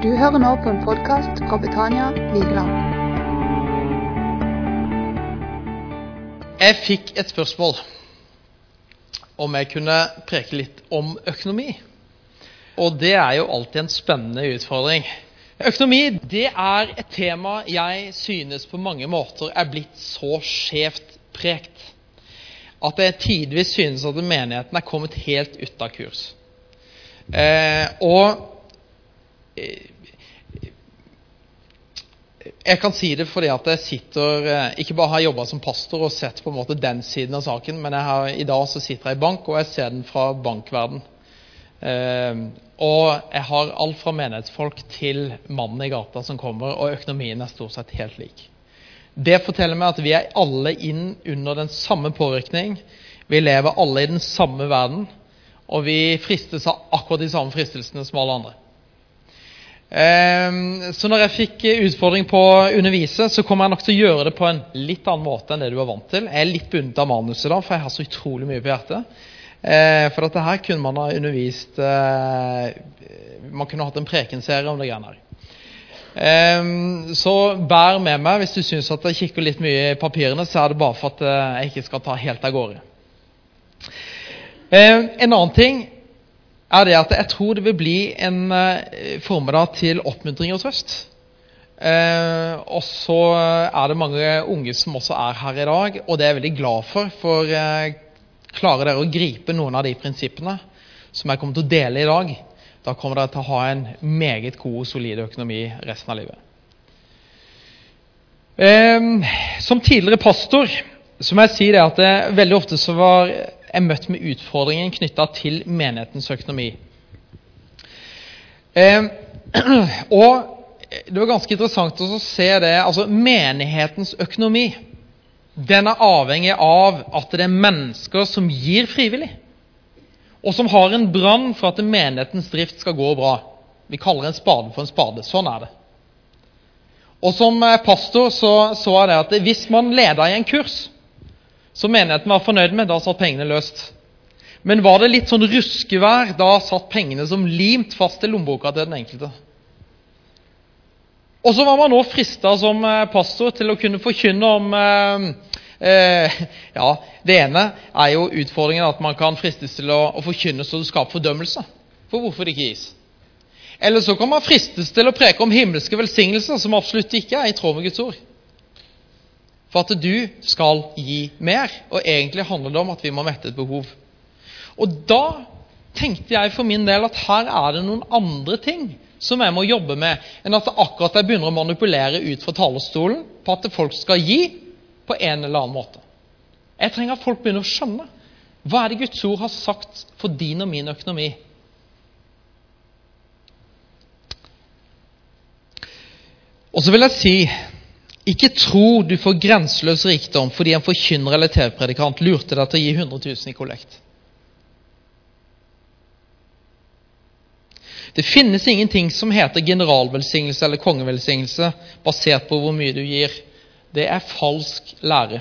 Du hører nå på en podkast fra Betania Vigeland. Jeg fikk et spørsmål om jeg kunne preke litt om økonomi. Og det er jo alltid en spennende utfordring. Økonomi det er et tema jeg synes på mange måter er blitt så skjevt prekt at jeg tidvis synes at menigheten er kommet helt ut av kurs. Eh, og jeg kan si det fordi at jeg sitter eh, ikke bare har jobba som pastor og sett på en måte den siden av saken, men har, i dag så sitter jeg i bank, og jeg ser den fra bankverden. Eh, og jeg har alt fra menighetsfolk til mannen i gata som kommer, og økonomien er stort sett helt lik. Det forteller meg at vi er alle inn under den samme påvirkning. Vi lever alle i den samme verden, og vi fristes av akkurat de samme fristelsene som alle andre. Ehm, så når jeg fikk utfordring på å undervise, så kommer jeg nok til å gjøre det på en litt annen måte enn det du er vant til. Jeg er litt bundet av manuset da, for jeg har så utrolig mye på hjertet. Eh, for dette her kunne man ha undervist eh, Man kunne hatt en prekenserie om det greiene her. Ehm, så bær med meg hvis du syns at jeg kikker litt mye i papirene, så er det bare for at eh, jeg ikke skal ta helt av gårde. Ehm, en annen ting er det at jeg tror det vil bli en uh, formiddag til oppmuntring og trøst. Uh, og så er det mange unge som også er her i dag, og det er jeg veldig glad for. For uh, klarer dere å gripe noen av de prinsippene som jeg kommer til å dele i dag, da kommer dere til å ha en meget god og solid økonomi resten av livet. Um, som tidligere pastor så må jeg si det at det, veldig ofte så var er møtt med utfordringen knytta til menighetens økonomi. Eh, og Det var ganske interessant å se det. altså Menighetens økonomi den er avhengig av at det er mennesker som gir frivillig, og som har en brann for at menighetens drift skal gå bra. Vi kaller en spade for en spade. Sånn er det. Og Som eh, pastor så, så jeg det at hvis man leder i en kurs som menigheten var fornøyd med, da satt pengene løst. Men var det litt sånn ruskevær, da satt pengene som limt fast i lommeboka til den enkelte. Og så var man nå frista som eh, pastor til å kunne forkynne om eh, eh, Ja, det ene er jo utfordringen at man kan fristes til å, å forkynne så det skaper fordømmelse. For hvorfor det ikke gis? Eller så kan man fristes til å preke om himmelske velsignelser, som absolutt ikke er i tråd med Guds ord for at du skal gi mer. Og egentlig handler det om at vi må mette et behov. Og da tenkte jeg for min del at her er det noen andre ting som jeg må jobbe med, enn at akkurat jeg begynner å manipulere ut fra talerstolen på at folk skal gi på en eller annen måte. Jeg trenger at folk begynner å skjønne. Hva er det Guds ord har sagt for din og min økonomi? Og så vil jeg si ikke tro du får grenseløs rikdom fordi en forkynner eller TV-predikant lurte deg til å gi 100 000 i kollekt. Det finnes ingenting som heter generalvelsignelse eller kongevelsignelse basert på hvor mye du gir. Det er falsk lære.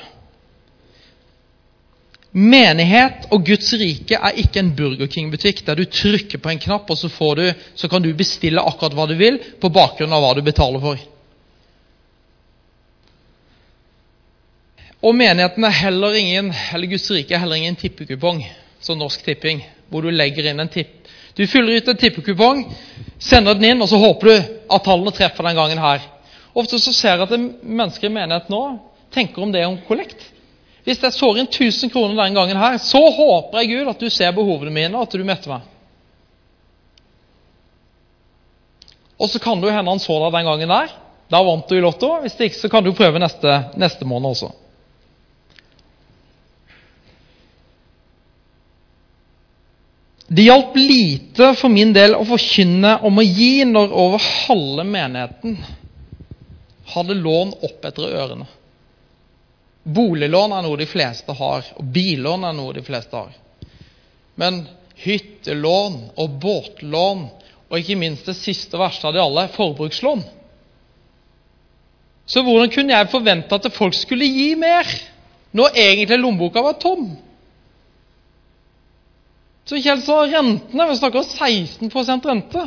Menighet og Guds rike er ikke en Burger King-butikk der du trykker på en knapp, og så, du, så kan du bestille akkurat hva du vil på bakgrunn av hva du betaler for. Og menigheten er heller ingen, eller Guds rike er heller ingen tippekupong, som Norsk Tipping, hvor du legger inn en tipp. Du fyller ut en tippekupong, sender den inn, og så håper du at tallene treffer den gangen her. Ofte så ser jeg at mennesker i menighet nå tenker om det om kollekt. Hvis jeg sår inn 1000 kroner den gangen her, så håper jeg Gud at du ser behovene mine, og at du møter meg. Og så kan det jo hende han så deg den gangen der. Da vant du i Lotto. Hvis det ikke, så kan du prøve neste, neste måned også. Det hjalp lite for min del å forkynne om å gi når over halve menigheten hadde lån opp etter ørene. Boliglån er noe de fleste har, og billån er noe de fleste har. Men hyttelån og båtlån, og ikke minst det siste og verste av de alle, forbrukslån Så hvordan kunne jeg forvente at folk skulle gi mer, når egentlig lommeboka var tom? Så Kjell sa rentene Vi snakker om 16% rente.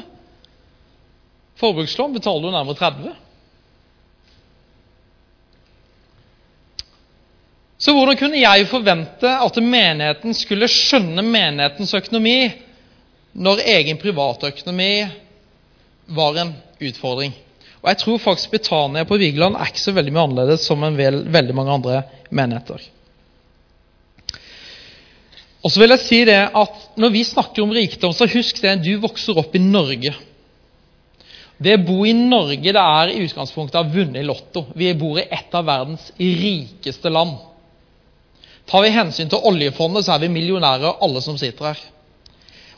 Forbrukslån betaler du nærmere 30 Så hvordan kunne jeg forvente at menigheten skulle skjønne menighetens økonomi når egen privatøkonomi var en utfordring? Og Jeg tror faktisk Betania på Vigeland er ikke så veldig mye annerledes som en vel, veldig mange andre menigheter. Og så vil jeg si det at Når vi snakker om rikdom, så husk det du vokser opp i Norge. Det å bo i Norge det er i utgangspunktet å ha vunnet i Lotto. Vi bor i et av verdens rikeste land. Tar vi hensyn til oljefondet, så er vi millionærer, alle som sitter her.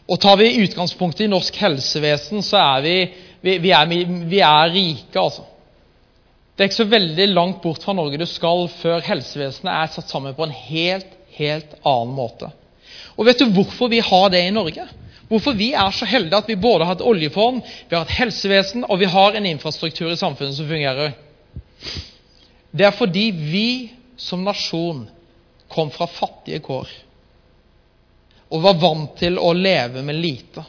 Og tar vi utgangspunktet i norsk helsevesen, så er vi, vi, vi, er, vi er rike, altså. Det er ikke så veldig langt bort fra Norge du skal før helsevesenet er satt sammen på en helt, helt annen måte. Og vet du hvorfor vi har det i Norge? Hvorfor vi er så heldige at vi både har et oljefond, vi har et helsevesen og vi har en infrastruktur i samfunnet som fungerer? Det er fordi vi som nasjon kom fra fattige kår og var vant til å leve med lite.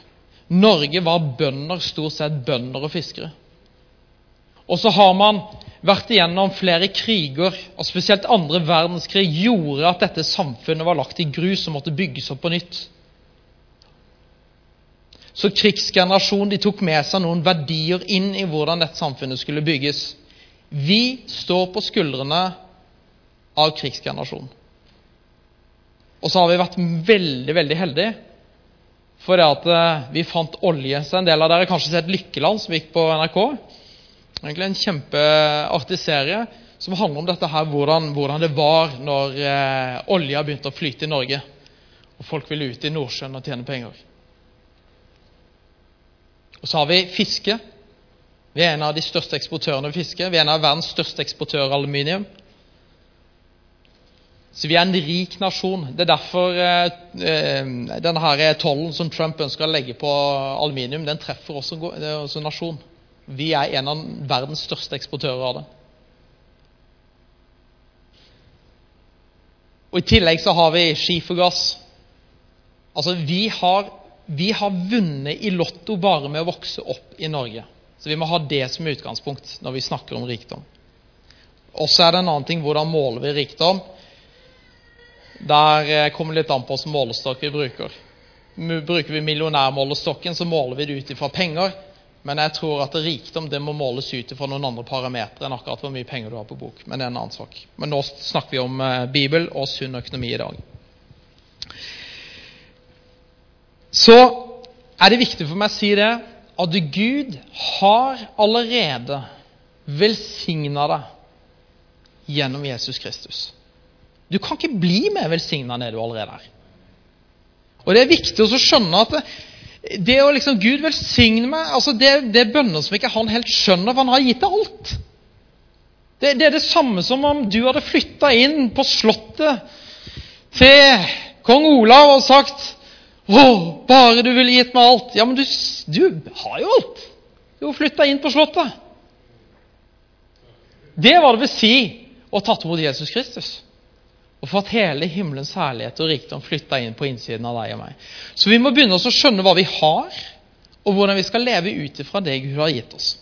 Norge var bønder, stort sett bønder og fiskere. Og så har man vært igjennom flere kriger, og spesielt andre verdenskrig gjorde at dette samfunnet var lagt i grus og måtte bygges opp på nytt. Så krigsgenerasjonen de tok med seg noen verdier inn i hvordan dette samfunnet skulle bygges. Vi står på skuldrene av krigsgenerasjonen. Og så har vi vært veldig veldig heldige for det at eh, vi fant olje. Så en del av dere har kanskje sett 'Lykkeland', som gikk på NRK. Egentlig en kjempeartig serie som handler om dette her, hvordan, hvordan det var når eh, olja begynte å flyte i Norge. Og folk ville ut i Nordsjøen og tjene penger. Og så har vi fiske. Vi er en av de største eksportørene av fiske. Vi er en av verdens største eksportører av aluminium. Så vi er en rik nasjon. Det er derfor eh, eh denne tollen som Trump ønsker å legge på aluminium, den treffer også, også nasjon. Vi er en av verdens største eksportører av det. Og I tillegg så har vi skifergass. Altså, vi har, vi har vunnet i Lotto bare med å vokse opp i Norge. Så vi må ha det som utgangspunkt når vi snakker om rikdom. Og så er det en annen ting hvordan måler vi rikdom. Der eh, kommer det litt an på hvilken målestokk vi bruker. Bruker vi millionærmålestokken, så måler vi det ut ifra penger. Men jeg tror at rikdom det må måles ut fra noen andre parametere enn akkurat hvor mye penger du har på bok. Men det er en annen sak. Men nå snakker vi om eh, Bibel og sunn økonomi i dag. Så er det viktig for meg å si det at Gud har allerede velsigna deg gjennom Jesus Kristus. Du kan ikke bli mer velsigna enn det du allerede er. Og Det er viktig å skjønne at det, å liksom Gud velsigne meg altså det, det er bønner som ikke han helt skjønner, for han har gitt deg alt. Det, det, er det samme som om du hadde flytta inn på Slottet til kong Olav og sagt å, bare du ville gitt meg alt. Ja, men du, du har jo alt. Du har flytta inn på Slottet. Det var det vil si å tatt imot Jesus Kristus og for at hele himmelens herlighet og rikdom flytta inn på innsiden av deg og meg. Så vi må begynne å skjønne hva vi har, og hvordan vi skal leve ut ifra det Gud har gitt oss.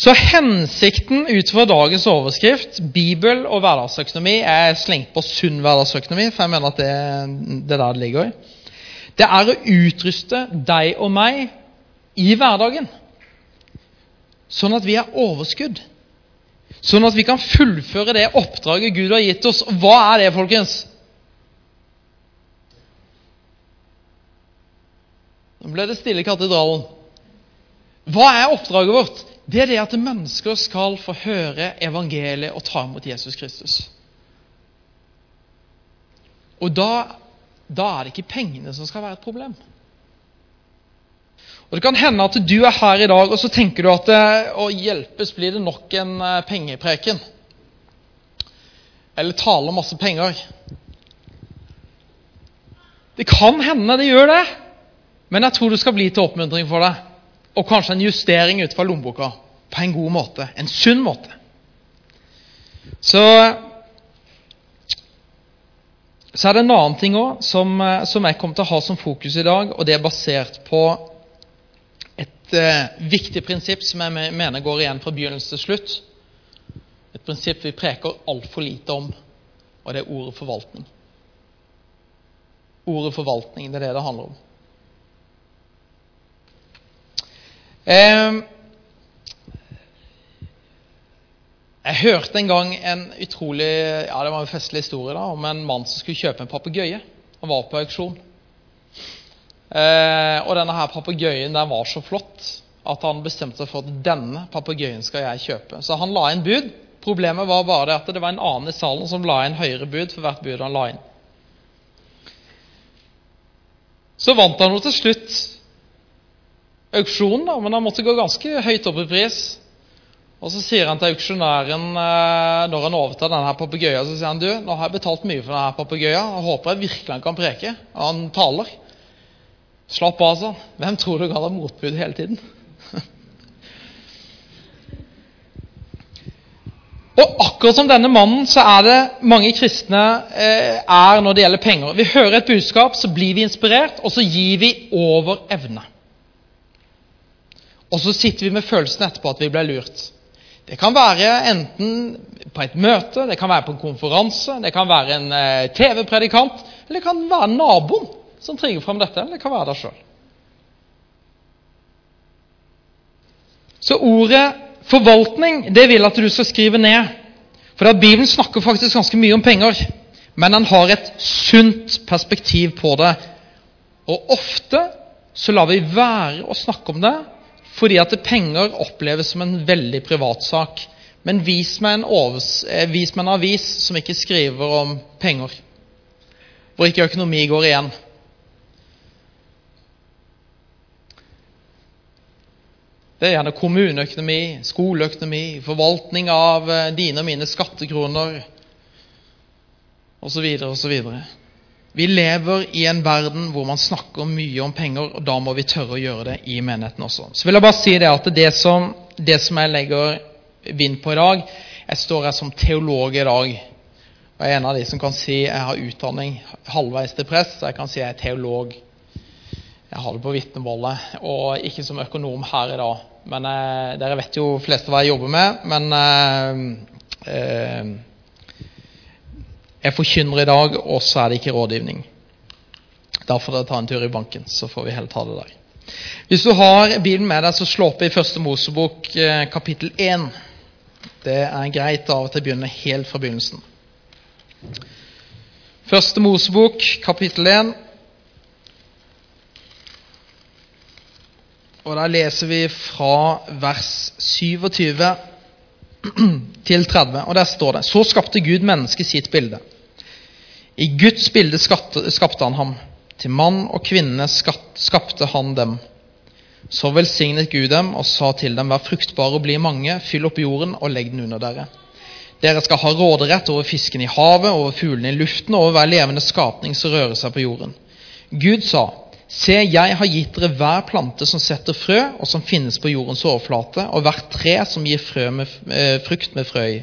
Så hensikten ut fra dagens overskrift, Bibel og hverdagsøkonomi, er slengt på sunn hverdagsøkonomi, for jeg mener at det, det er der det ligger. Det er å utruste deg og meg i hverdagen, sånn at vi har overskudd Sånn at vi kan fullføre det oppdraget Gud har gitt oss. Hva er det, folkens? Nå ble det stille i katedralen. Hva er oppdraget vårt? Det er det at mennesker skal få høre evangeliet og ta imot Jesus Kristus. Og da, da er det ikke pengene som skal være et problem. Og Det kan hende at du er her i dag og så tenker du at eh, å hjelpes blir det nok en eh, pengepreken. Eller tale masse penger. Det kan hende det gjør det, men jeg tror det skal bli til oppmuntring for deg. Og kanskje en justering ut fra lommeboka på en god måte. En sunn måte. Så, så er det en annen ting òg som, eh, som jeg kommer til å ha som fokus i dag, og det er basert på et eh, viktig prinsipp som jeg mener går igjen fra begynnelse til slutt. Et prinsipp vi preker altfor lite om, og det er ordet forvaltning. Ordet forvaltning, det er det det handler om. Eh, jeg hørte en gang en utrolig ja det var en festlig historie da, om en mann som skulle kjøpe en papegøye. Han var på auksjon. Eh, og denne her papegøyen den var så flott at han bestemte seg for at denne papegøyen skal jeg kjøpe. Så han la inn bud. Problemet var bare at det var en annen i salen som la inn høyere bud for hvert bud han la inn. Så vant han jo til slutt auksjonen, da, men han måtte gå ganske høyt opp i pris. Og så sier han til auksjonæren eh, når han overtar denne papegøyen, så sier han du, nå har jeg betalt mye for denne papegøyen, og håper jeg virkelig han kan preke. Og han taler. Slapp av, sa han. Hvem tror du ga deg motbud hele tiden? Og akkurat som denne mannen så er det mange kristne eh, er når det gjelder penger. Vi hører et budskap, så blir vi inspirert, og så gir vi over evne. Og så sitter vi med følelsen etterpå at vi ble lurt. Det kan være enten på et møte, det kan være på en konferanse, det kan være en eh, TV-predikant, eller det kan være naboen som trigger fram dette, eller det kan være deg sjøl. Så ordet forvaltning det vil at du skal skrive ned. For at Bibelen snakker faktisk ganske mye om penger, men den har et sunt perspektiv på det. Og ofte så lar vi være å snakke om det fordi at penger oppleves som en veldig privatsak. Men vis meg, eh, vis meg en avis som ikke skriver om penger, hvor ikke økonomi går igjen. Det er gjerne kommuneøkonomi, skoleøkonomi, forvaltning av eh, dine og mine skattekroner osv. osv. Vi lever i en verden hvor man snakker mye om penger, og da må vi tørre å gjøre det i menigheten også. Så vil jeg bare si det at det som, det som jeg legger vind på i dag Jeg står her som teolog i dag. Og jeg er en av de som kan si jeg har utdanning halvveis til prest, så jeg kan si jeg er teolog. Jeg har det på vitnemålet, og ikke som økonom her i dag. Men eh, Dere vet jo flest hva jeg jobber med, men eh, eh, jeg forkynner i dag, og så er det ikke rådgivning. Da får dere ta en tur i banken, så får vi heller ta det der. Hvis du har bilen med deg, så slå opp i Første Mosebok eh, kapittel 1. Det er greit av og til å begynne helt fra begynnelsen. Første Mosebok kapittel 1. Og der leser vi fra vers 27 til 30, og der står det Så skapte Gud mennesket sitt bilde. I Guds bilde skapte han ham. Til mann og kvinne skapte han dem. Så velsignet Gud dem og sa til dem, vær fruktbare og bli mange, fyll opp jorden og legg den under dere. Dere skal ha råderett over fisken i havet, over fuglene i luften og over hver levende skapning som rører seg på jorden. Gud sa, Se, jeg har gitt dere hver plante som setter frø, og som finnes på jordens overflate, og hvert tre som gir med, eh, frukt med frø i.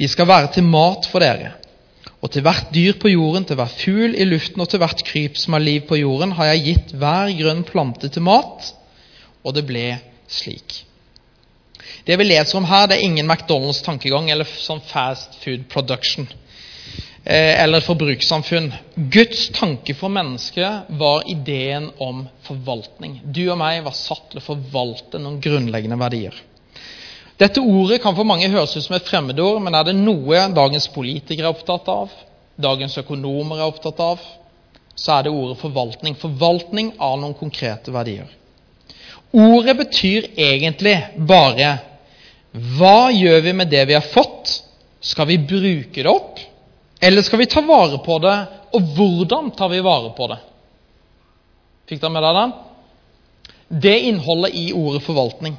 De skal være til mat for dere. Og til hvert dyr på jorden, til hver fugl i luften og til hvert kryp som har liv på jorden, har jeg gitt hver grønn plante til mat. Og det ble slik. Det vi leser om her, det er ingen McDonald's tankegang eller sånn fast food production. Eh, eller et forbrukssamfunn. Guds tanke for mennesket var ideen om forvaltning. Du og meg var satt til å forvalte noen grunnleggende verdier. Dette ordet kan for mange høres ut som et fremmedord, men er det noe dagens politikere er opptatt av, dagens økonomer er opptatt av, så er det ordet forvaltning. Forvaltning av noen konkrete verdier. Ordet betyr egentlig bare hva gjør vi med det vi har fått? Skal vi bruke det opp? Eller skal vi ta vare på det, og hvordan tar vi vare på det? Fikk dere med dere den? Det innholdet i ordet forvaltning.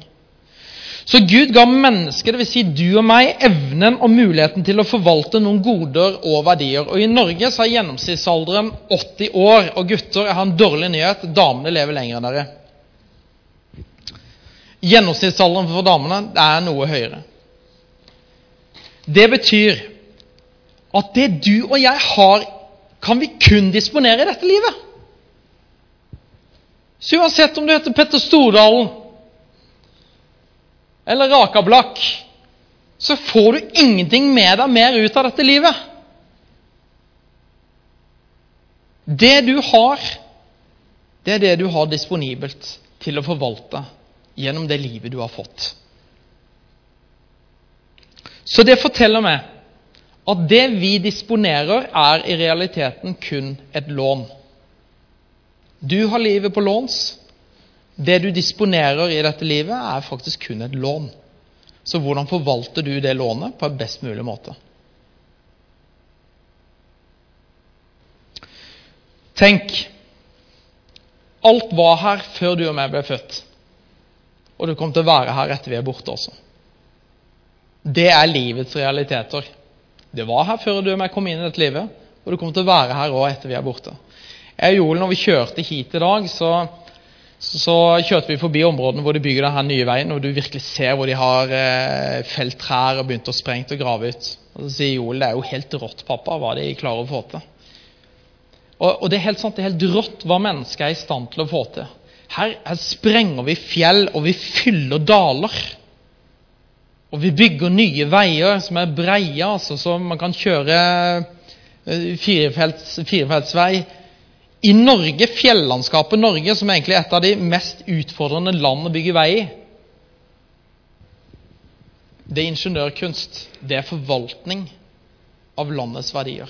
Så Gud ga mennesket, dvs. Si du og meg, evnen og muligheten til å forvalte noen goder og verdier. Og I Norge så er gjennomsnittsalderen 80 år. Og gutter, jeg har en dårlig nyhet. Damene lever lenger enn dere. Gjennomsnittsalderen for damene er noe høyere. Det betyr at det du og jeg har, kan vi kun disponere i dette livet. Så uansett om du heter Petter Stordalen, eller rakablakk, så får du ingenting med deg mer ut av dette livet. Det du har, det er det du har disponibelt til å forvalte gjennom det livet du har fått. Så det forteller meg at det vi disponerer, er i realiteten kun et lån. Du har livet på låns. Det du disponerer i dette livet, er faktisk kun et lån. Så hvordan forvalter du det lånet på en best mulig måte? Tenk Alt var her før du og meg ble født. Og det kommer til å være her etter vi er borte også. Det er livets realiteter. Det var her før du og jeg kom inn i dette livet, og det kommer til å være her òg etter vi er borte. Jeg og Joel, når vi kjørte hit i dag, så så kjørte vi forbi områdene hvor de bygger denne nye veien, og du virkelig ser hvor de har eh, felt trær og begynt å sprenge og grave ut. Og Så sier Joel det er jo helt rått, pappa, hva de klarer å få til. Og, og det er helt sant, det er helt rått hva mennesker er i stand til å få til. Her, her sprenger vi fjell, og vi fyller daler. Og vi bygger nye veier som er breie, altså, så man kan kjøre eh, firefelts, firefeltsvei i Norge, fjellandskapet Norge, som er egentlig et av de mest utfordrende land å bygge vei i Det er ingeniørkunst. Det er forvaltning av landets verdier.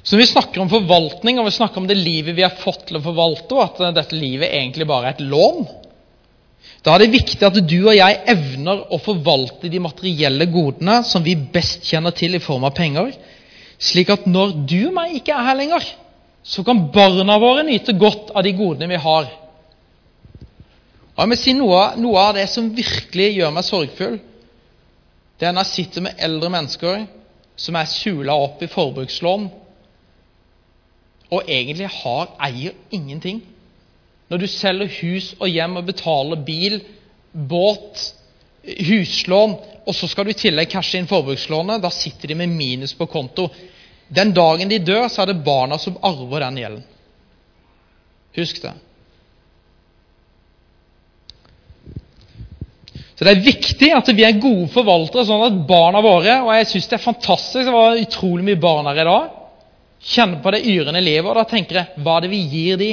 Så vi snakker om forvaltning, og vi snakker om det livet vi har fått til å forvalte, og at dette livet egentlig bare er et lån, da er det viktig at du og jeg evner å forvalte de materielle godene som vi best kjenner til i form av penger, slik at når du og meg ikke er her lenger, så kan barna våre nyte godt av de godene vi har. Og jeg må si noe, noe av det som virkelig gjør meg sorgfull, det er når jeg sitter med eldre mennesker som er sula opp i forbrukslån, og egentlig har, eier ingenting. Når du selger hus og hjem og betaler bil, båt, huslån, og så skal du i tillegg cashe inn forbrukslånet, da sitter de med minus på konto. Den dagen de dør, så er det barna som arver den gjelden. Husk det. Så Det er viktig at vi er gode forvaltere, sånn at barna våre Og jeg syns det er fantastisk. Det var utrolig mye barn her i dag. Kjenner på det yrende livet, og da tenker jeg hva er det vi gir de?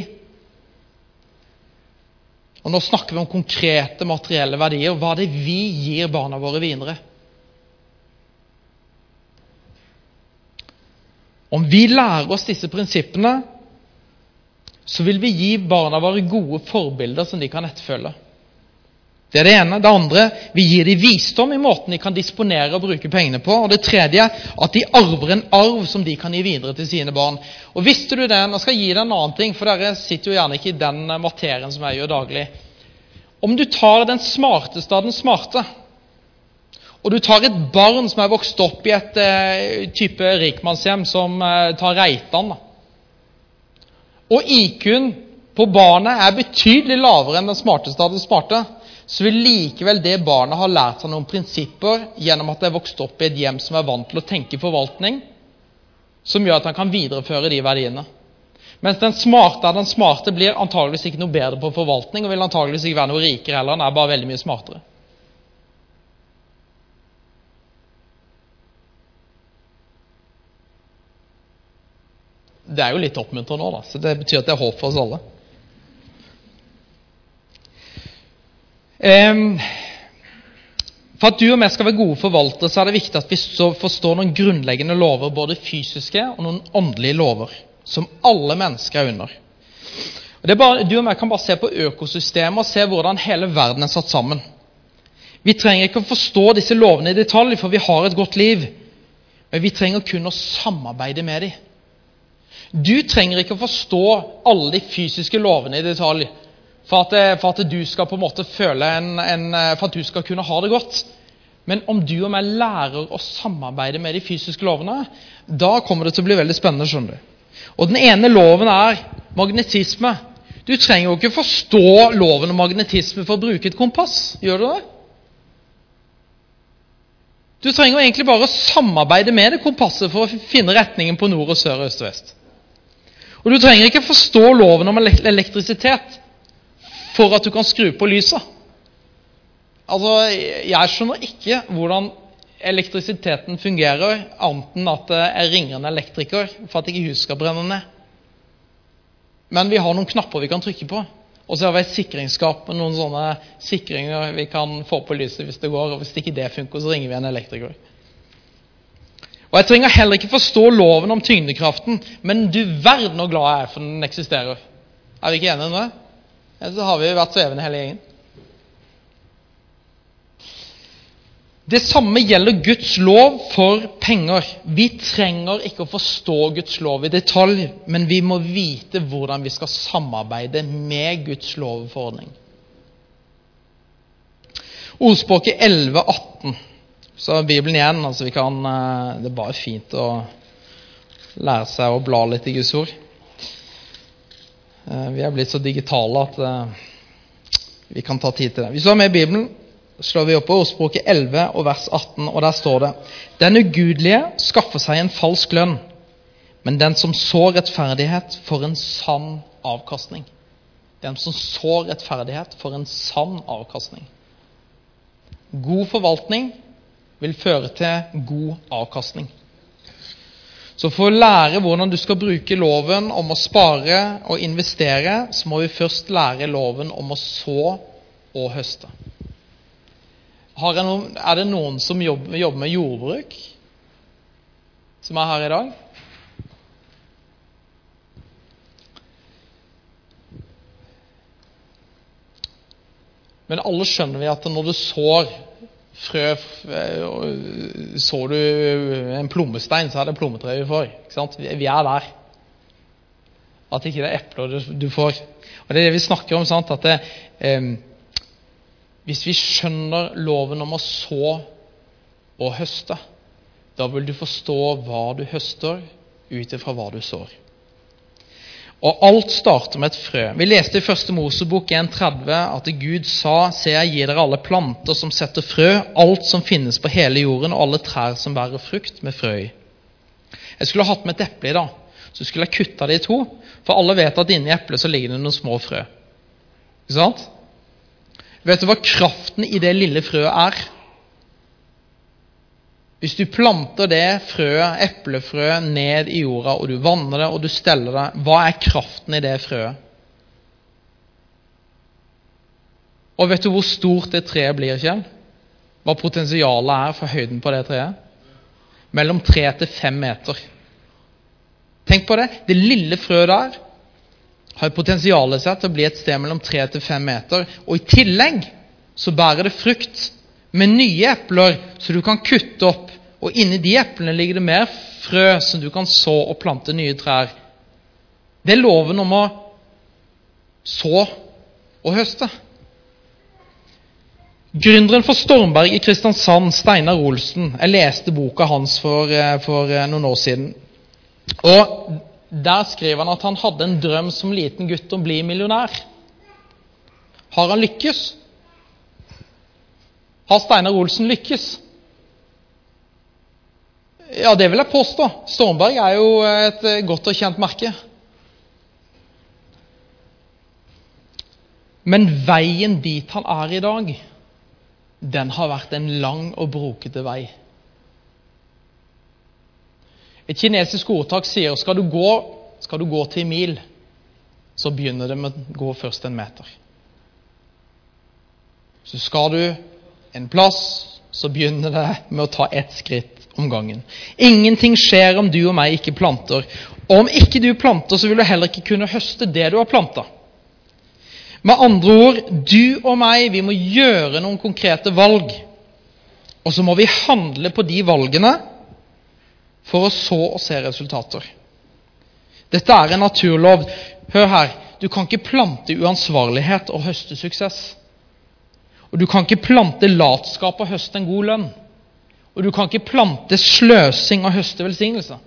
Og Nå snakker vi om konkrete materielle verdier. Hva er det vi gir barna våre videre? Om vi lærer oss disse prinsippene, så vil vi gi barna våre gode forbilder som de kan etterfølge. Det er det ene. Det andre vi gir dem visdom i måten de kan disponere og bruke pengene på. Og det tredje at de arver en arv som de kan gi videre til sine barn. Og visste du det? Nå skal jeg gi deg en annen ting, for dere sitter jo gjerne ikke i den materien som jeg gjør daglig. Om du tar den smarteste av den smarte, og du tar et barn som er vokst opp i et uh, type rikmannshjem som uh, tar Reitan Og IQ-en på barnet er betydelig lavere enn den smarteste av den smarte, så vil likevel det barnet ha lært seg noen prinsipper gjennom at det er vokst opp i et hjem som er vant til å tenke forvaltning, som gjør at han kan videreføre de verdiene. Mens den smarte av den smarte blir antageligvis ikke noe bedre på forvaltning og vil antageligvis ikke være noe rikere heller. Han er bare veldig mye smartere. Det er jo litt oppmuntrende da, så det betyr at det er håp for oss alle. For at du og vi skal være gode forvaltere, så er det viktig at vi forstår noen grunnleggende lover, både fysiske og noen åndelige lover, som alle mennesker er under. Er bare, du og jeg kan bare se på økosystemet og se hvordan hele verden er satt sammen. Vi trenger ikke å forstå disse lovene i detalj, for vi har et godt liv. Men vi trenger kun å samarbeide med dem. Du trenger ikke å forstå alle de fysiske lovene i detalj for at, eh, for at du skal på en måte føle en, en, eh, for at du skal kunne ha det godt. Men om du og meg lærer å samarbeide med de fysiske lovene, da kommer det til å bli veldig spennende. skjønner du. Og Den ene loven er magnetisme. Du trenger jo ikke forstå loven om magnetisme for å bruke et kompass. Gjør du det? Du trenger egentlig bare å samarbeide med det kompasset for å finne retningen på nord og sør, og øst og vest. Og du trenger ikke forstå loven om elektrisitet for at du kan skru på lyset. Altså, Jeg skjønner ikke hvordan elektrisiteten fungerer, annet enn at jeg ringer en elektriker for at ikke huset skal brenne ned. Men vi har noen knapper vi kan trykke på. Og så har vi et sikringsskap med noen sånne sikringer vi kan få på lyset hvis det går. og Hvis ikke det funker, så ringer vi en elektriker. Og Jeg trenger heller ikke forstå loven om tyngdekraften, men du verden hvor glad jeg er for den eksisterer. Er vi ikke enige om det? Ellers har vi vært svevende hele gjengen. Det samme gjelder Guds lov for penger. Vi trenger ikke å forstå Guds lov i detalj, men vi må vite hvordan vi skal samarbeide med Guds lovforordning. Ordspråket 11,18. Så Bibelen igjen. altså vi kan, eh, Det er bare fint å lære seg å bla litt i Guds ord. Eh, vi er blitt så digitale at eh, vi kan ta tid til det. Hvis du har med Bibelen, slår vi opp på ordspråket 11 og vers 18, og der står det Den ugudelige skaffer seg en falsk lønn, men den som sår rettferdighet, får en sann avkastning. Den som sår rettferdighet, får en sann avkastning. God forvaltning vil føre til god avkastning. Så for å lære hvordan du skal bruke loven om å spare og investere, så må vi først lære loven om å så og høste. Noen, er det noen som jobber, jobber med jordbruk, som er her i dag? Men alle skjønner vi at når du sår frø eh, Så du en plommestein, så er det plommetre vi får. Vi er der. At ikke det er epler du får. Og Det er det vi snakker om. Sant? At det, eh, hvis vi skjønner loven om å så og høste, da vil du forstå hva du høster, ut ifra hva du sår. Og alt starter med et frø. Vi leste i første Mosebok 1,30 at Gud sa, Se, jeg gir dere alle planter som setter frø, alt som finnes på hele jorden, og alle trær som bærer frukt med frø i. Jeg skulle ha hatt med et eple i dag, så skulle jeg kutta det i to. For alle vet at inni eplet så ligger det noen små frø. Ikke sant? Vet du hva kraften i det lille frøet er? Hvis du planter det frøet, eplefrøet, ned i jorda, og du vanner det og du steller det, hva er kraften i det frøet? Og vet du hvor stort det treet blir, Kjell? Hva potensialet er for høyden på det treet? Mellom tre til fem meter. Tenk på det. Det lille frøet der har potensialet seg til å bli et sted mellom tre til fem meter. Og i tillegg så bærer det frukt med nye epler så du kan kutte opp og inni de eplene ligger det mer frø som du kan så og plante nye trær. Det er loven om å så og høste. Gründeren for Stormberg i Kristiansand, Steinar Olsen Jeg leste boka hans for, eh, for eh, noen år siden. Og Der skrev han at han hadde en drøm som liten gutt om å bli millionær. Har han lykkes? Har Steinar Olsen lykkes? Ja, det vil jeg påstå. Stormberg er jo et eh, godt og kjent merke. Men veien dit han er i dag, den har vært en lang og brokete vei. Et kinesisk ordtak sier skal du gå, skal du gå til mil, så begynner det med å gå først en meter. Så skal du en plass, så begynner det med å ta ett skritt om gangen. Ingenting skjer om du og meg ikke planter. Og om ikke du planter, så vil du heller ikke kunne høste det du har planta. Med andre ord, du og meg, vi må gjøre noen konkrete valg. Og så må vi handle på de valgene for å så og se resultater. Dette er en naturlov. Hør her. Du kan ikke plante uansvarlighet og høste suksess. Og du kan ikke plante latskap og høste en god lønn. Og du kan ikke plante sløsing og høste velsignelse.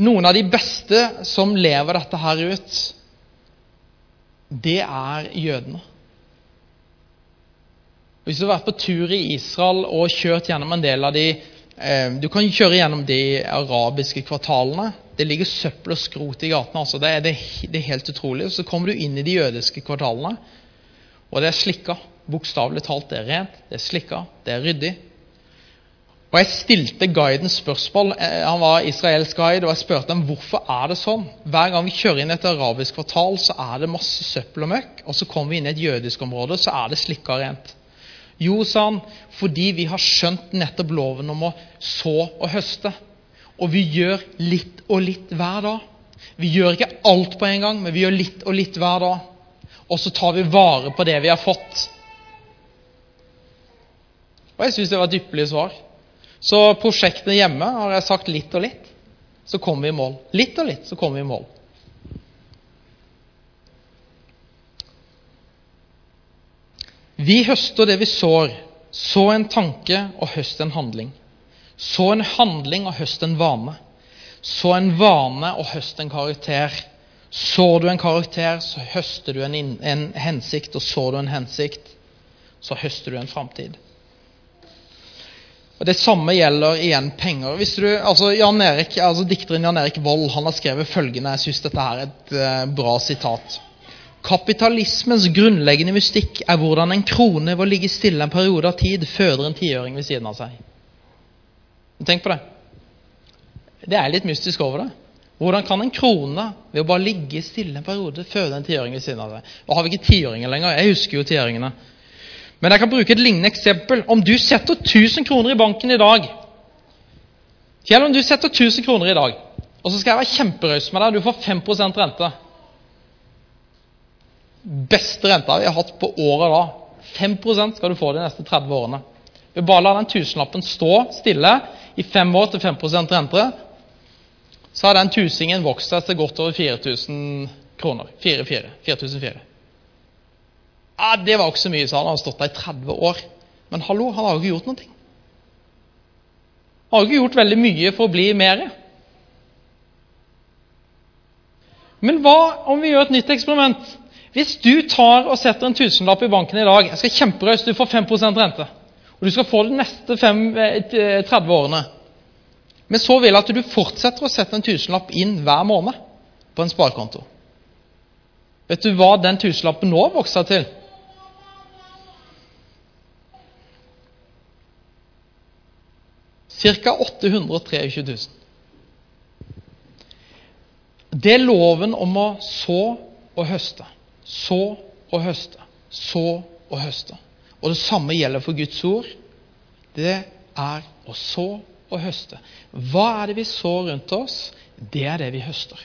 Noen av de beste som lever dette her ut, det er jødene. Hvis du har vært på tur i Israel og kjørt gjennom en del av de eh, Du kan kjøre gjennom de arabiske kvartalene. Det ligger søppel og skrot i gatene. altså det det, det er helt utrolig. Så kommer du inn i de jødiske kvartalene, og det er slikka. Bokstavelig talt. Det er rent, det er slikka, det er ryddig. Og Jeg stilte guiden spørsmål. Eh, han var israelsk guide, og jeg spurte ham hvorfor er det sånn. Hver gang vi kjører inn et arabisk kvartal, så er det masse søppel og møkk. Og så kommer vi inn i et jødisk område, så er det slikka rent. Jo, sa han, fordi vi har skjønt nettopp loven om å så og høste. Og vi gjør litt og litt hver dag. Vi gjør ikke alt på en gang, men vi gjør litt og litt hver dag. Og så tar vi vare på det vi har fått. Og jeg syns det var et ypperlig svar. Så prosjektene hjemme har jeg sagt litt og litt, så kommer vi i mål. Litt og litt, så kommer vi i mål. Vi høster det vi sår. Så en tanke og høst en handling. Så en handling og høst en vane. Så en vane og høst en karakter. Sår du en karakter, så høster du en, en hensikt, og sår du en hensikt, så høster du en framtid. Og Det samme gjelder igjen penger. Hvis du, altså Jan Erik, altså Dikteren Jan Erik Vold han har skrevet følgende Jeg syns dette er et uh, bra sitat. Kapitalismens grunnleggende mystikk er hvordan en krone ved å ligge stille en periode av tid føder en tiøring ved siden av seg. Tenk på det. Det er litt mystisk over det. Hvordan kan en krone ved å bare ligge stille en periode føde en tiåring ved siden av deg? Og har vi ikke tiåringer lenger. Jeg husker jo tiåringene. Men jeg kan bruke et lignende eksempel. Om du setter 1000 kroner i banken i dag Kjell, om du setter 1000 kroner i dag, og så skal jeg være kjemperaus med deg, du får 5% rente Beste renta vi har hatt på året da. 5% skal du få de neste 30 årene. Vi bare la den tusenlappen stå stille i fem år til 5 rente. Så har den tusingen vokst seg til godt over 4000 kroner. 4400. Ja, det var ikke så mye, sa han. Han har stått der i 30 år. Men hallo, han har jo ikke gjort noe. Han har ikke gjort veldig mye for å bli mer. Men hva om vi gjør et nytt eksperiment? Hvis du tar og setter en tusenlapp i banken i dag Jeg skal kjemperøst, du får 5% rente. Og du skal få det de neste fem, 30 eh, årene. Men så vil jeg at du fortsetter å sette en tusenlapp inn hver måned på en sparekonto. Vet du hva den tusenlappen nå vokser til? Ca. 823 000. Det er loven om å så og høste. Så og høste. Så og høste. Og det samme gjelder for Guds ord. Det er å så og høste. Hva er det vi sår rundt oss? Det er det vi høster.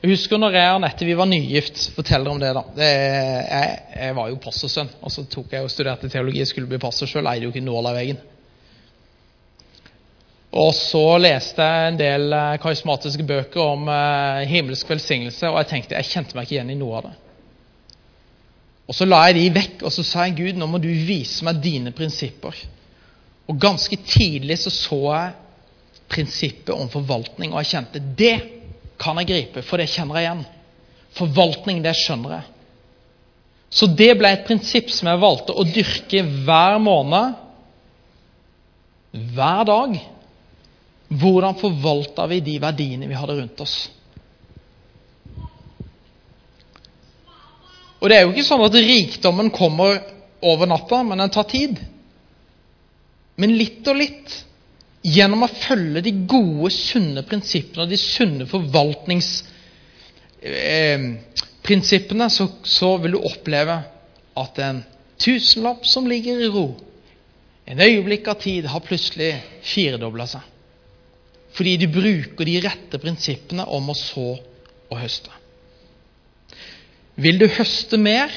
Jeg husker når jeg og Anette vi var nygift. forteller om det da. Jeg, jeg, var jo pastorsønn, og så tok jeg og studerte teologi. og skulle bli pastor sjøl. Eide jo ikke nåla av veggen. Og så leste jeg en del eh, karismatiske bøker om eh, himmelsk velsignelse, og jeg tenkte, jeg kjente meg ikke igjen i noe av det. Og Så la jeg de vekk og så sa jeg, Gud, nå må du vise meg dine prinsipper. Og Ganske tidlig så, så jeg prinsippet om forvaltning, og jeg kjente det kan jeg gripe, for det kjenner jeg igjen. Forvaltning, det skjønner jeg. Så det ble et prinsipp som jeg valgte å dyrke hver måned, hver dag hvordan forvalta vi de verdiene vi hadde rundt oss? Og Det er jo ikke sånn at rikdommen kommer over natta, men den tar tid. Men litt og litt, gjennom å følge de gode, sunne prinsippene og de sunne forvaltningsprinsippene, eh, så, så vil du oppleve at en tusenlapp som ligger i ro, en øyeblikk av tid, har plutselig firedobla seg. Fordi du bruker de rette prinsippene om å så og høste. Vil du høste mer,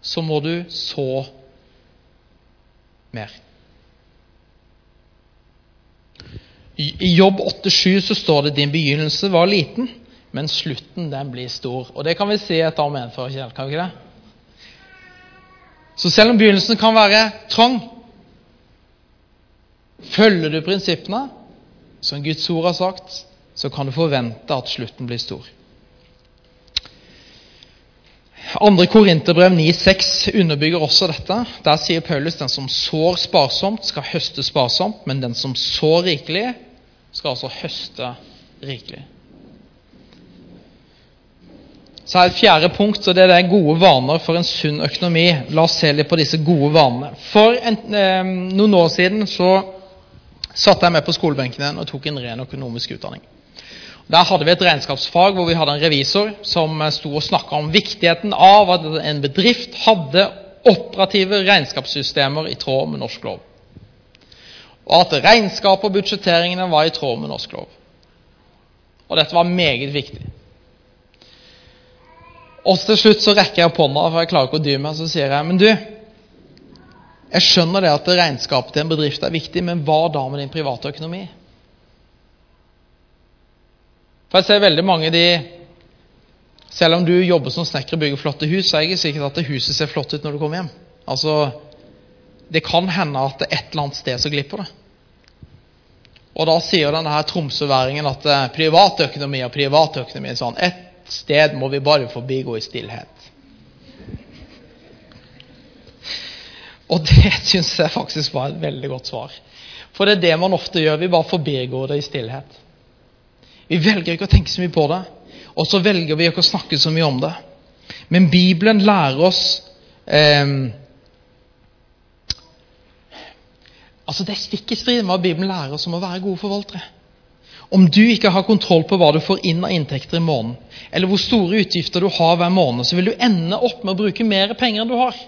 så må du så mer. I Jobb 8,7 så står det din begynnelse var liten, men slutten den blir stor. Og Det kan vi si et amen for, Kjell. Kan vi ikke det? Så selv om begynnelsen kan være trang, følger du prinsippene, som Guds ord har sagt, så kan du forvente at slutten blir stor. Andre Korinterbrev 9,6 underbygger også dette. Der sier Paulus den som sår sparsomt, skal høste sparsomt, men den som sår rikelig, skal altså høste rikelig. Så er et fjerde punkt, og det er det gode vaner for en sunn økonomi. La oss se litt på disse gode vanene. For en, eh, noen år siden så satte jeg meg på skolebenken igjen og tok en ren økonomisk utdanning. Der hadde vi et regnskapsfag hvor vi hadde en revisor som eh, sto og snakka om viktigheten av at en bedrift hadde operative regnskapssystemer i tråd med norsk lov. Og at regnskapet og budsjetteringene var i tråd med norsk lov. Og dette var meget viktig. Og til slutt så rekker jeg opp hånda, for jeg klarer ikke å dy meg, så sier jeg Men du, jeg skjønner det at regnskapet til en bedrift er viktig, men hva da med din private økonomi? For jeg ser veldig mange de Selv om du jobber som snekker og bygger flotte hus, så er det ikke sikkert at huset ser flott ut når du kommer hjem. Altså, Det kan hende at det er et eller annet sted som glipper det. Og da sier denne her tromsøværingen at eh, privatøkonomi og privatøkonomi er sånn Et sted må vi bare forbigå i stillhet. Og det syns jeg faktisk var et veldig godt svar. For det er det man ofte gjør. Vi bare forbigår det i stillhet. Vi velger ikke å tenke så mye på det, og så velger vi ikke å snakke så mye om det. Men Bibelen lærer oss eh, Altså Det er stikk i strid med hva Bibelen lærer oss om å være gode forvaltere. Om du ikke har kontroll på hva du får inn av inntekter i måneden, eller hvor store utgifter du har hver måned, så vil du ende opp med å bruke mer penger enn du har.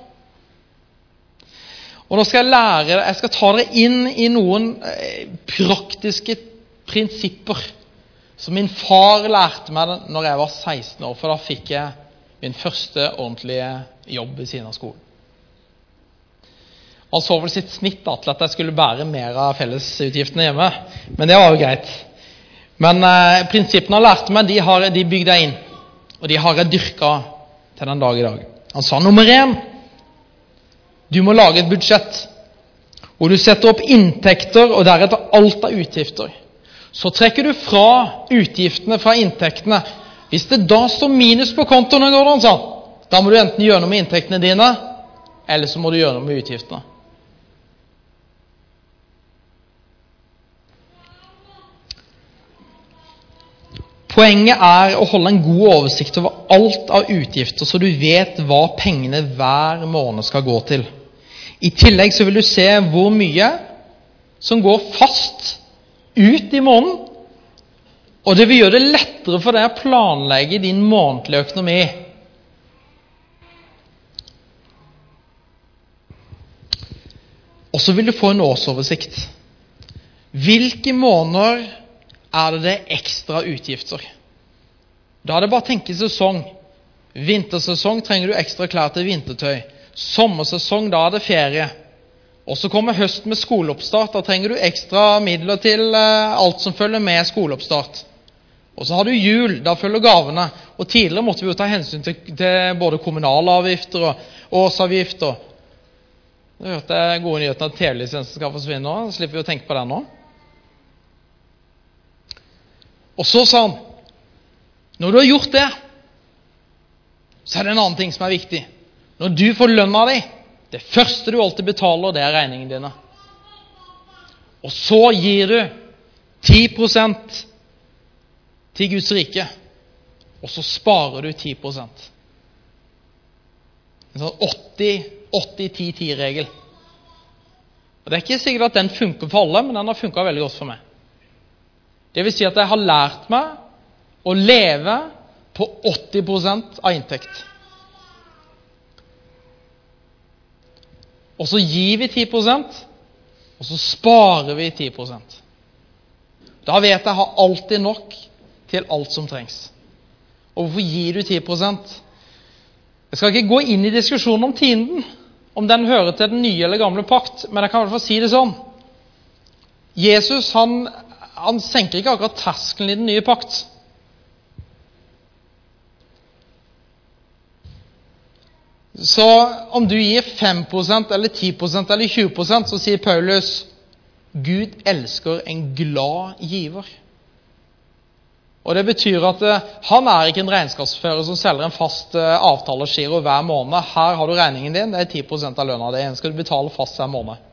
Og Nå skal jeg lære jeg skal ta dere inn i noen eh, praktiske prinsipper som min far lærte meg når jeg var 16 år, for da fikk jeg min første ordentlige jobb ved siden av skolen. Han så vel sitt snitt da, til at jeg skulle bære mer av fellesutgiftene hjemme, men det var jo greit. Men eh, prinsippene han lærte meg, de, har, de bygde jeg inn, og de har jeg dyrka til den dag i dag. Han sa nummer én du må lage et budsjett hvor du setter opp inntekter og deretter alt av utgifter. Så trekker du fra utgiftene fra inntektene. Hvis det da står minus på kontoen, da må du enten gjøre noe med inntektene dine, eller så må du gjøre noe med utgiftene. Poenget er å holde en god oversikt over alt av utgifter, så du vet hva pengene hver måned skal gå til. I tillegg så vil du se hvor mye som går fast ut i måneden. Og det vil gjøre det lettere for deg å planlegge din månedlige økonomi. Og så vil du få en årsoversikt. Hvilke måneder er det det er ekstra utgifter? Da er det bare å tenke sesong. Vintersesong trenger du ekstra klær til vintertøy. Sommersesong, da er det ferie. Og så kommer høsten med skoleoppstart. Da trenger du ekstra midler til eh, alt som følger med skoleoppstart. Og så har du jul. Da følger gavene. Og tidligere måtte vi jo ta hensyn til, til både kommunalavgifter og årsavgifter. Du hørte jeg gode nyheter at TV-lisensen skal forsvinne òg. Slipper vi å tenke på den nå. Og så sa han Når du har gjort det, så er det en annen ting som er viktig. Når du får lønna di det første du alltid betaler, det er regningene dine. Og så gir du 10% til Guds rike, og så sparer du 10% En sånn 80-10-10-regel. Og Det er ikke sikkert at den funker for alle, men den har funka veldig godt for meg. Det vil si at jeg har lært meg å leve på 80% av inntekt. Og så gir vi 10% og så sparer vi 10% Da vet jeg jeg har alltid nok til alt som trengs. Og hvorfor gir du 10% Jeg skal ikke gå inn i diskusjonen om tienden, om den hører til den nye eller gamle pakt, men jeg kan i hvert fall si det sånn. Jesus han, han senker ikke akkurat terskelen i den nye pakt. Så om du gir 5% eller 10% eller 20% så sier Paulus Gud elsker en glad giver. Og Det betyr at eh, han er ikke en regnskapsfører som selger en fast eh, avtalegiro hver måned. Her har du regningen din, det er 10 av lønna di. Den skal du betale fast hver måned.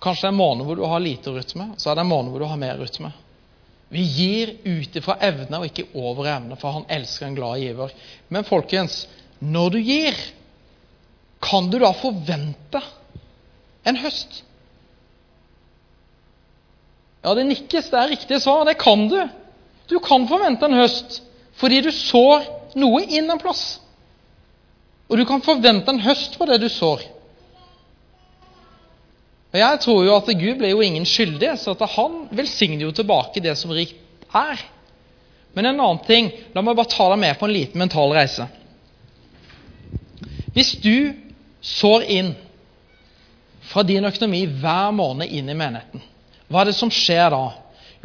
Kanskje det er en måned hvor du har lite med, så er det en måned hvor du har mer med. Vi gir ut ifra evne og ikke over evne, for han elsker en glad giver. Men folkens, når du gir, kan du da forvente en høst? Ja, det nikkes. Det er riktig svar. Det kan du. Du kan forvente en høst fordi du sår noe inn en plass. Og du kan forvente en høst på det du sår. Og Jeg tror jo at Gud ble jo ingen skyldig, så at han velsigner jo tilbake det som rikt er. Men en annen ting La meg bare ta deg med på en liten mental reise. Hvis du sår inn fra din økonomi hver måned inn i menigheten, hva er det som skjer da?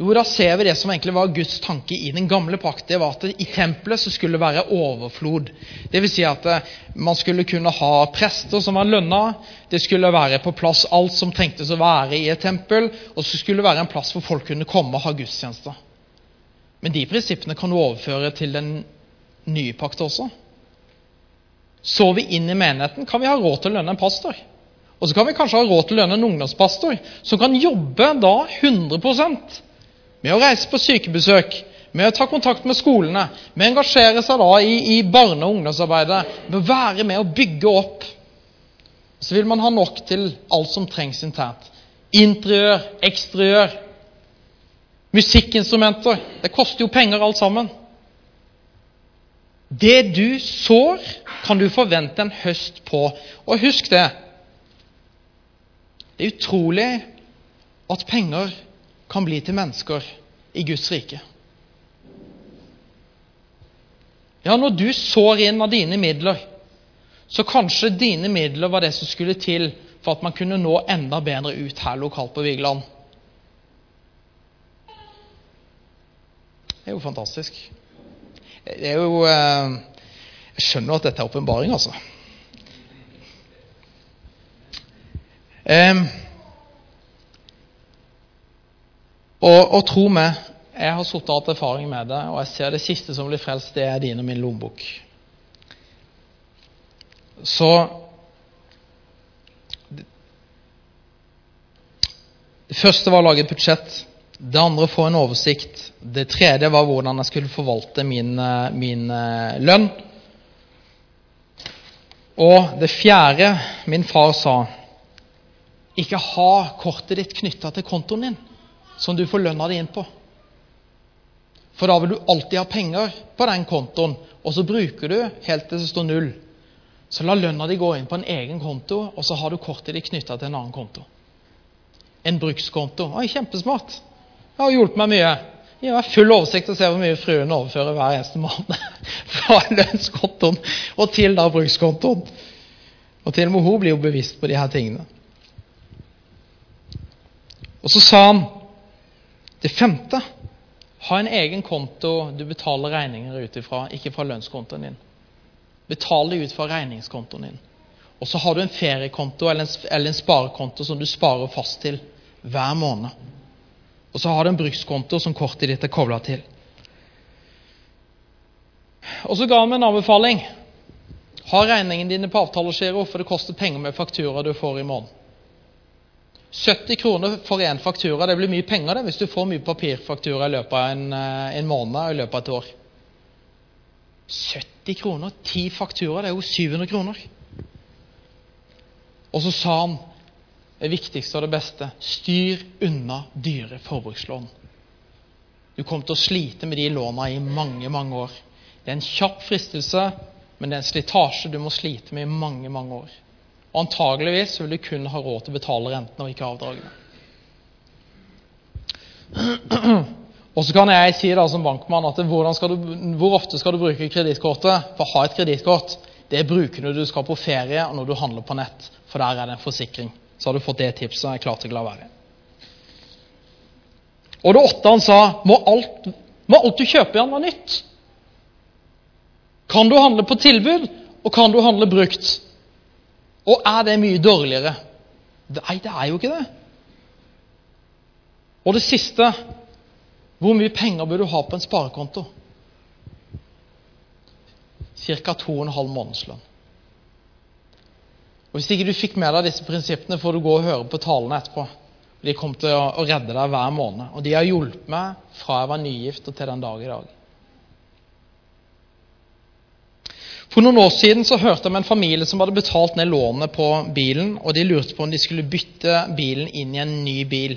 Jo, da ser vi det som egentlig var Guds tanke i den gamle pakt. Det var at i tempelet så skulle det være overflod. Vil si at eh, man skulle kunne ha prester som var lønna. Det skulle være på plass alt som trengtes å være i et tempel. Og så skulle det være en plass hvor folk kunne komme og ha gudstjenester. Men de prinsippene kan du overføre til den nye pakt også. Så vi inn i menigheten, kan vi ha råd til å lønne en pastor. Og så kan vi kanskje ha råd til å lønne en ungdomspastor som kan jobbe da 100 med å reise på sykebesøk, med å ta kontakt med skolene, med å engasjere seg da i, i barne- og ungdomsarbeidet, med å være med å bygge opp. Så vil man ha nok til alt som trengs internt. Interiør, eksteriør, musikkinstrumenter. Det koster jo penger alt sammen. Det du sår, kan du forvente en høst på. Og husk det Det er utrolig at penger kan bli til mennesker i Guds rike. Ja, når du sår inn av dine midler, så kanskje dine midler var det som skulle til for at man kunne nå enda bedre ut her lokalt på Vigeland. Det er jo fantastisk. Det er jo eh, Jeg skjønner at dette er åpenbaring, altså. Og, og tro meg, jeg har sittet og hatt erfaring med det, og jeg ser det siste som blir frelst, det er din og min lommebok. Så Det første var å lage et budsjett. Det andre få en oversikt. Det tredje var hvordan jeg skulle forvalte min, eh, min eh, lønn. Og det fjerde min far sa ikke ha kortet ditt knytta til kontoen din som du får lønna di inn på. For da vil du alltid ha penger på den kontoen, og så bruker du helt til det står null. Så la lønna di gå inn på en egen konto, og så har du kortet ditt knytta til en annen konto. En brukskonto. Oi, kjempesmart. Det har hjulpet meg mye. Jeg har full oversikt og ser hvor mye fruen overfører hver eneste måned fra lønnskontoen og til da brukskontoen. Og til og med hun blir jo bevisst på de her tingene. Og så sa han det femte ha en egen konto du betaler regninger ut ifra, ikke fra lønnskontoen din. Betal det ut fra regningskontoen din. Og så har du en feriekonto eller en, eller en sparekonto som du sparer fast til hver måned. Og så har du en brukskonto som kortet ditt er kobla til. Og så ga han meg en anbefaling. Ha regningene dine på avtalegiro, for det koster penger med fakturaer du får i måneden. 70 kroner for én faktura. Det blir mye penger det, hvis du får mye papirfaktura i løpet av en, eh, en måned og i løpet av et år. 70 kroner, ti fakturaer, det er jo 700 kroner. Og så sa han det viktigste og det beste styr unna dyre forbrukslån. Du kommer til å slite med de låna i mange, mange år. Det er en kjapp fristelse, men det er en slitasje du må slite med i mange, mange år. Og antageligvis vil du kun ha råd til å betale rentene og ikke avdragene. Og så kan jeg si da som bankmann at du, hvor ofte skal du bruke kredittkortet? For å ha et kredittkort, det bruker du når du skal på ferie og når du handler på nett. For der er det en forsikring. Så har du fått det tipset. Jeg er klar til å la være. Og det åtte han sa, må alt, må alt du kjøper igjen være nytt. Kan du handle på tilbud, og kan du handle brukt? Og er det mye dårligere? Nei, det er jo ikke det. Og det siste hvor mye penger bør du ha på en sparekonto? Ca. 2,5 månedslønn. Og Hvis ikke du fikk med deg disse prinsippene, får du gå og høre på talene etterpå. De kom til å redde deg hver måned. Og de har hjulpet meg fra jeg var nygift og til den dag i dag. For noen år siden så hørte jeg om en familie som hadde betalt ned lånet på bilen, og de lurte på om de skulle bytte bilen inn i en ny bil.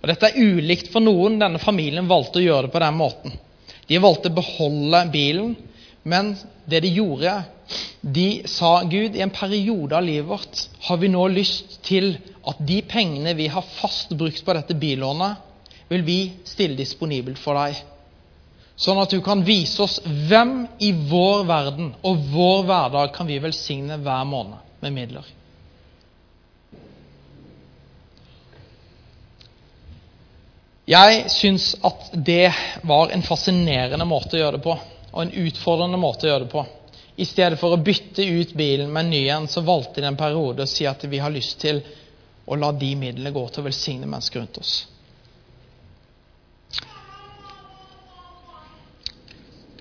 Og Dette er ulikt for noen. Denne familien valgte å gjøre det på den måten. De valgte å beholde bilen, men det de gjorde, de sa Gud, i en periode av livet vårt har vi nå lyst til at de pengene vi har fast brukt på dette billånet, vil vi stille disponibelt for deg. Sånn at du kan vise oss hvem i vår verden og vår hverdag kan vi velsigne hver måned med midler. Jeg syns at det var en fascinerende måte å gjøre det på, og en utfordrende måte å gjøre det på. I stedet for å bytte ut bilen med en ny en, så valgte de en periode å si at vi har lyst til å la de midlene gå til å velsigne mennesker rundt oss.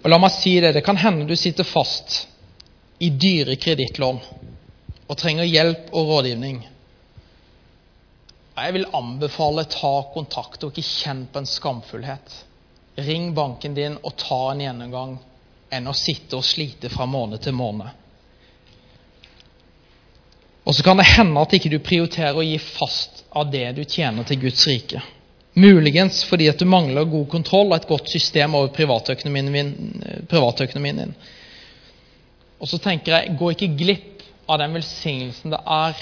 Og la meg si det, det kan hende du sitter fast i dyre kredittlån og trenger hjelp og rådgivning. Jeg vil anbefale ta kontakt og ikke kjenn på en skamfullhet. Ring banken din og ta en gjennomgang enn å sitte og slite fra måned til måned. Og så kan det hende at ikke du prioriterer å gi fast av det du tjener til Guds rike. Muligens fordi at du mangler god kontroll og et godt system over privatøkonomien din. Privatøkonomien din. Og så tenker jeg, gå ikke glipp av den velsignelsen det er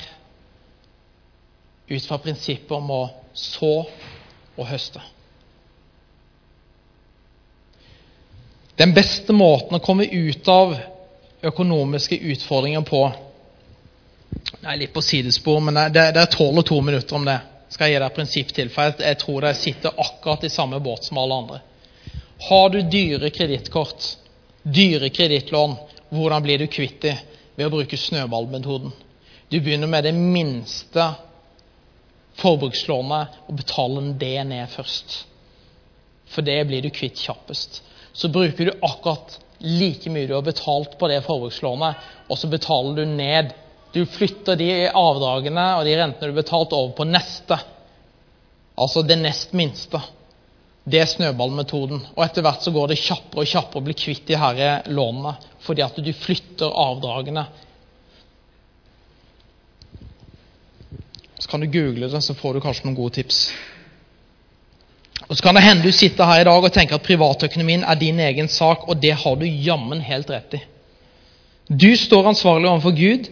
ut fra prinsippet om å så og høste. Den beste måten å komme ut av økonomiske utfordringer på Jeg er litt på sidespor, men det, det er tolv og to minutter om det. Skal jeg gi deg et prinsipp til, for jeg, jeg tror de sitter akkurat i samme båt som alle andre. Har du dyre kredittkort, dyre kredittlån, hvordan blir du kvitt dem? Ved å bruke snøballmetoden. Du begynner med det minste forbrukslånet og betaler det ned først. For det blir du kvitt kjappest. Så bruker du akkurat like mye du har betalt på det forbrukslånet, og så betaler du ned. Du flytter de avdragene og de rentene du betalte, over på neste. Altså det nest minste. Det er snøballmetoden. Og etter hvert så går det kjappere og kjappere å bli kvitt de her lånene, fordi at du flytter avdragene Så kan du google det, så får du kanskje noen gode tips. Og Så kan det hende du sitter her i dag og tenker at privatøkonomien er din egen sak, og det har du jammen helt rett i. Du står ansvarlig overfor Gud,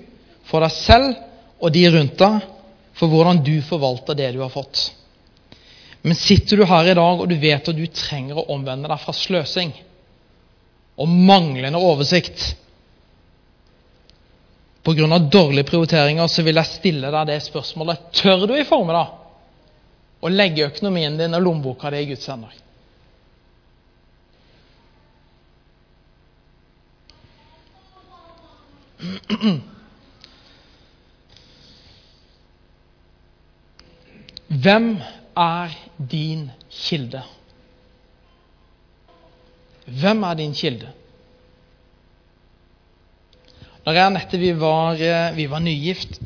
for deg selv og de rundt deg, for hvordan du forvalter det du har fått. Men sitter du her i dag og du vet at du trenger å omvende deg fra sløsing og manglende oversikt, pga. dårlige prioriteringer, så vil jeg stille deg det spørsmålet. Tør du i formiddag å legge økonomien din og lommeboka di i Guds hender? Hvem er din kilde? Hvem er din kilde? Når jeg og Anette vi var, eh, vi var nygift,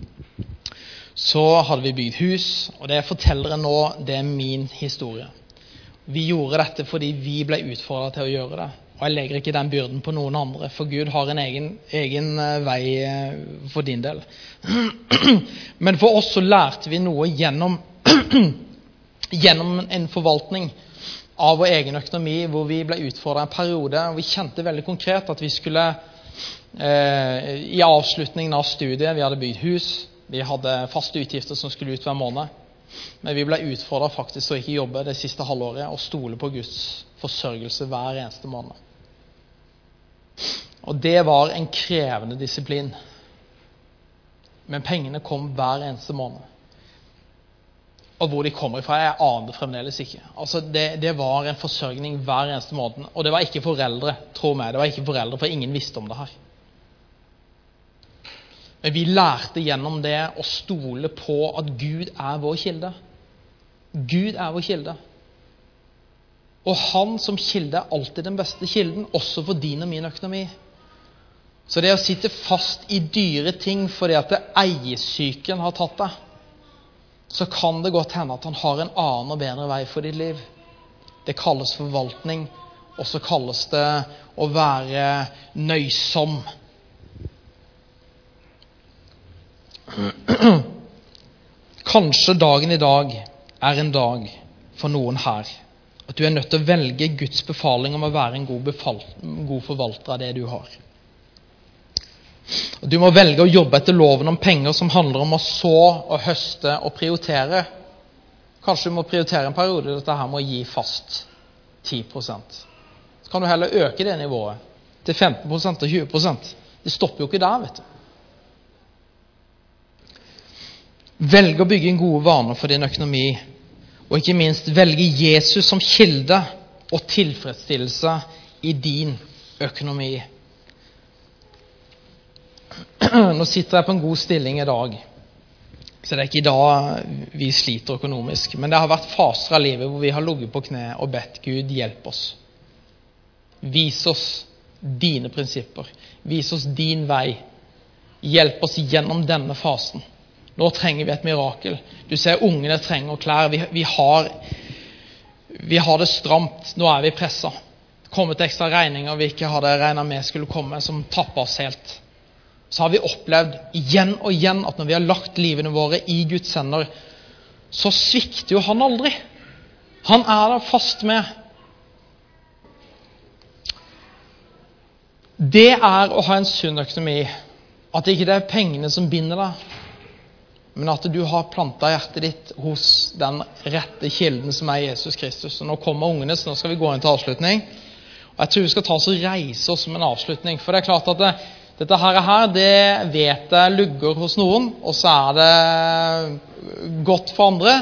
så hadde vi bygd hus, og det jeg forteller nå, det er min historie. Vi gjorde dette fordi vi ble utfordra til å gjøre det. Og jeg legger ikke den byrden på noen andre, for Gud har en egen, egen eh, vei eh, for din del. Men for oss så lærte vi noe gjennom, gjennom en forvaltning av vår egen økonomi, hvor vi ble utfordra en periode, og vi kjente veldig konkret at vi skulle Eh, i avslutningen av studiet. Vi hadde bygd hus, vi hadde faste utgifter som skulle ut hver måned. Men vi ble utfordra faktisk til å ikke jobbe det siste halvåret og stole på Guds forsørgelse hver eneste måned. Og det var en krevende disiplin. Men pengene kom hver eneste måned. Og hvor de kommer fra, jeg aner fremdeles ikke. Altså det, det, var en forsørgning hver eneste måned. Og det var ikke foreldre, tro meg. Det var ikke foreldre, For ingen visste om det her. Men vi lærte gjennom det å stole på at Gud er vår kilde. Gud er vår kilde. Og han som kilde er alltid den beste kilden, også for din og min økonomi. Så det å sitte fast i dyre ting fordi at eiesyken har tatt deg, så kan det godt hende at han har en annen og bedre vei for ditt liv. Det kalles forvaltning, og så kalles det å være nøysom. Kanskje dagen i dag er en dag for noen her at du er nødt til å velge Guds befaling om å være en god, god forvalter av det du har. Og Du må velge å jobbe etter loven om penger som handler om å så og høste og prioritere. Kanskje du må prioritere en periode dette her med å gi fast 10 Så kan du heller øke det nivået til 15% og 20% Det stopper jo ikke der, vet du. Velg å bygge en gode vaner for din økonomi og ikke minst velge Jesus som kilde og tilfredsstillelse i din økonomi. Nå sitter jeg på en god stilling i dag, så det er ikke i dag vi sliter økonomisk. Men det har vært faser av livet hvor vi har ligget på kne og bedt Gud hjelpe oss. Vis oss dine prinsipper. Vis oss din vei. Hjelp oss gjennom denne fasen. Nå trenger vi et mirakel. Du ser ungene trenger klær. Vi, vi, har, vi har, det stramt. Nå er vi pressa. kommet ekstra regninger vi ikke hadde regna med skulle komme, som tapper oss helt. Så har vi opplevd igjen og igjen at når vi har lagt livene våre i Guds hender, så svikter jo han aldri. Han er der fast med. Det er å ha en sunn økonomi. At det ikke er pengene som binder deg, men at du har planta hjertet ditt hos den rette kilden som er Jesus Kristus. Og Nå kommer ungene, så nå skal vi gå inn til avslutning. Og Jeg tror vi skal ta oss og reise oss som en avslutning. For det er klart at det, dette her, det vet jeg lugger hos noen, og så er det godt for andre.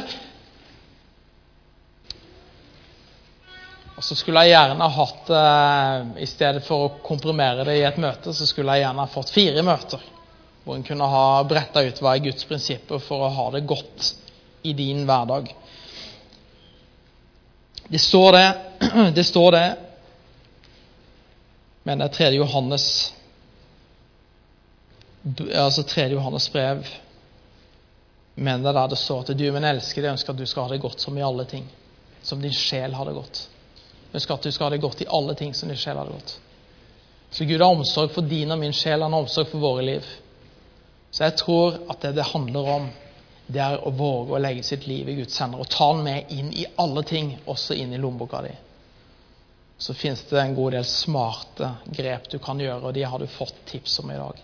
Og så skulle jeg gjerne hatt, eh, I stedet for å komprimere det i et møte, så skulle jeg gjerne fått fire møter hvor en kunne ha bretta ut hva er Guds prinsipper for å ha det godt i din hverdag. Det står det, det står det men det er 3. Johannes altså 3. Johannes brev men det er der det står at du, min elskede, ønsker at du skal ha det godt som i alle ting. Som din sjel har det godt. Ønsker at du skal ha det godt i alle ting som din sjel har det godt. Så Gud har omsorg for din og min sjel, han har omsorg for våre liv. Så jeg tror at det det handler om, det er å våge å legge sitt liv i Guds hender og ta den med inn i alle ting, også inn i lommeboka di. Så fins det en god del smarte grep du kan gjøre, og de har du fått tips om i dag.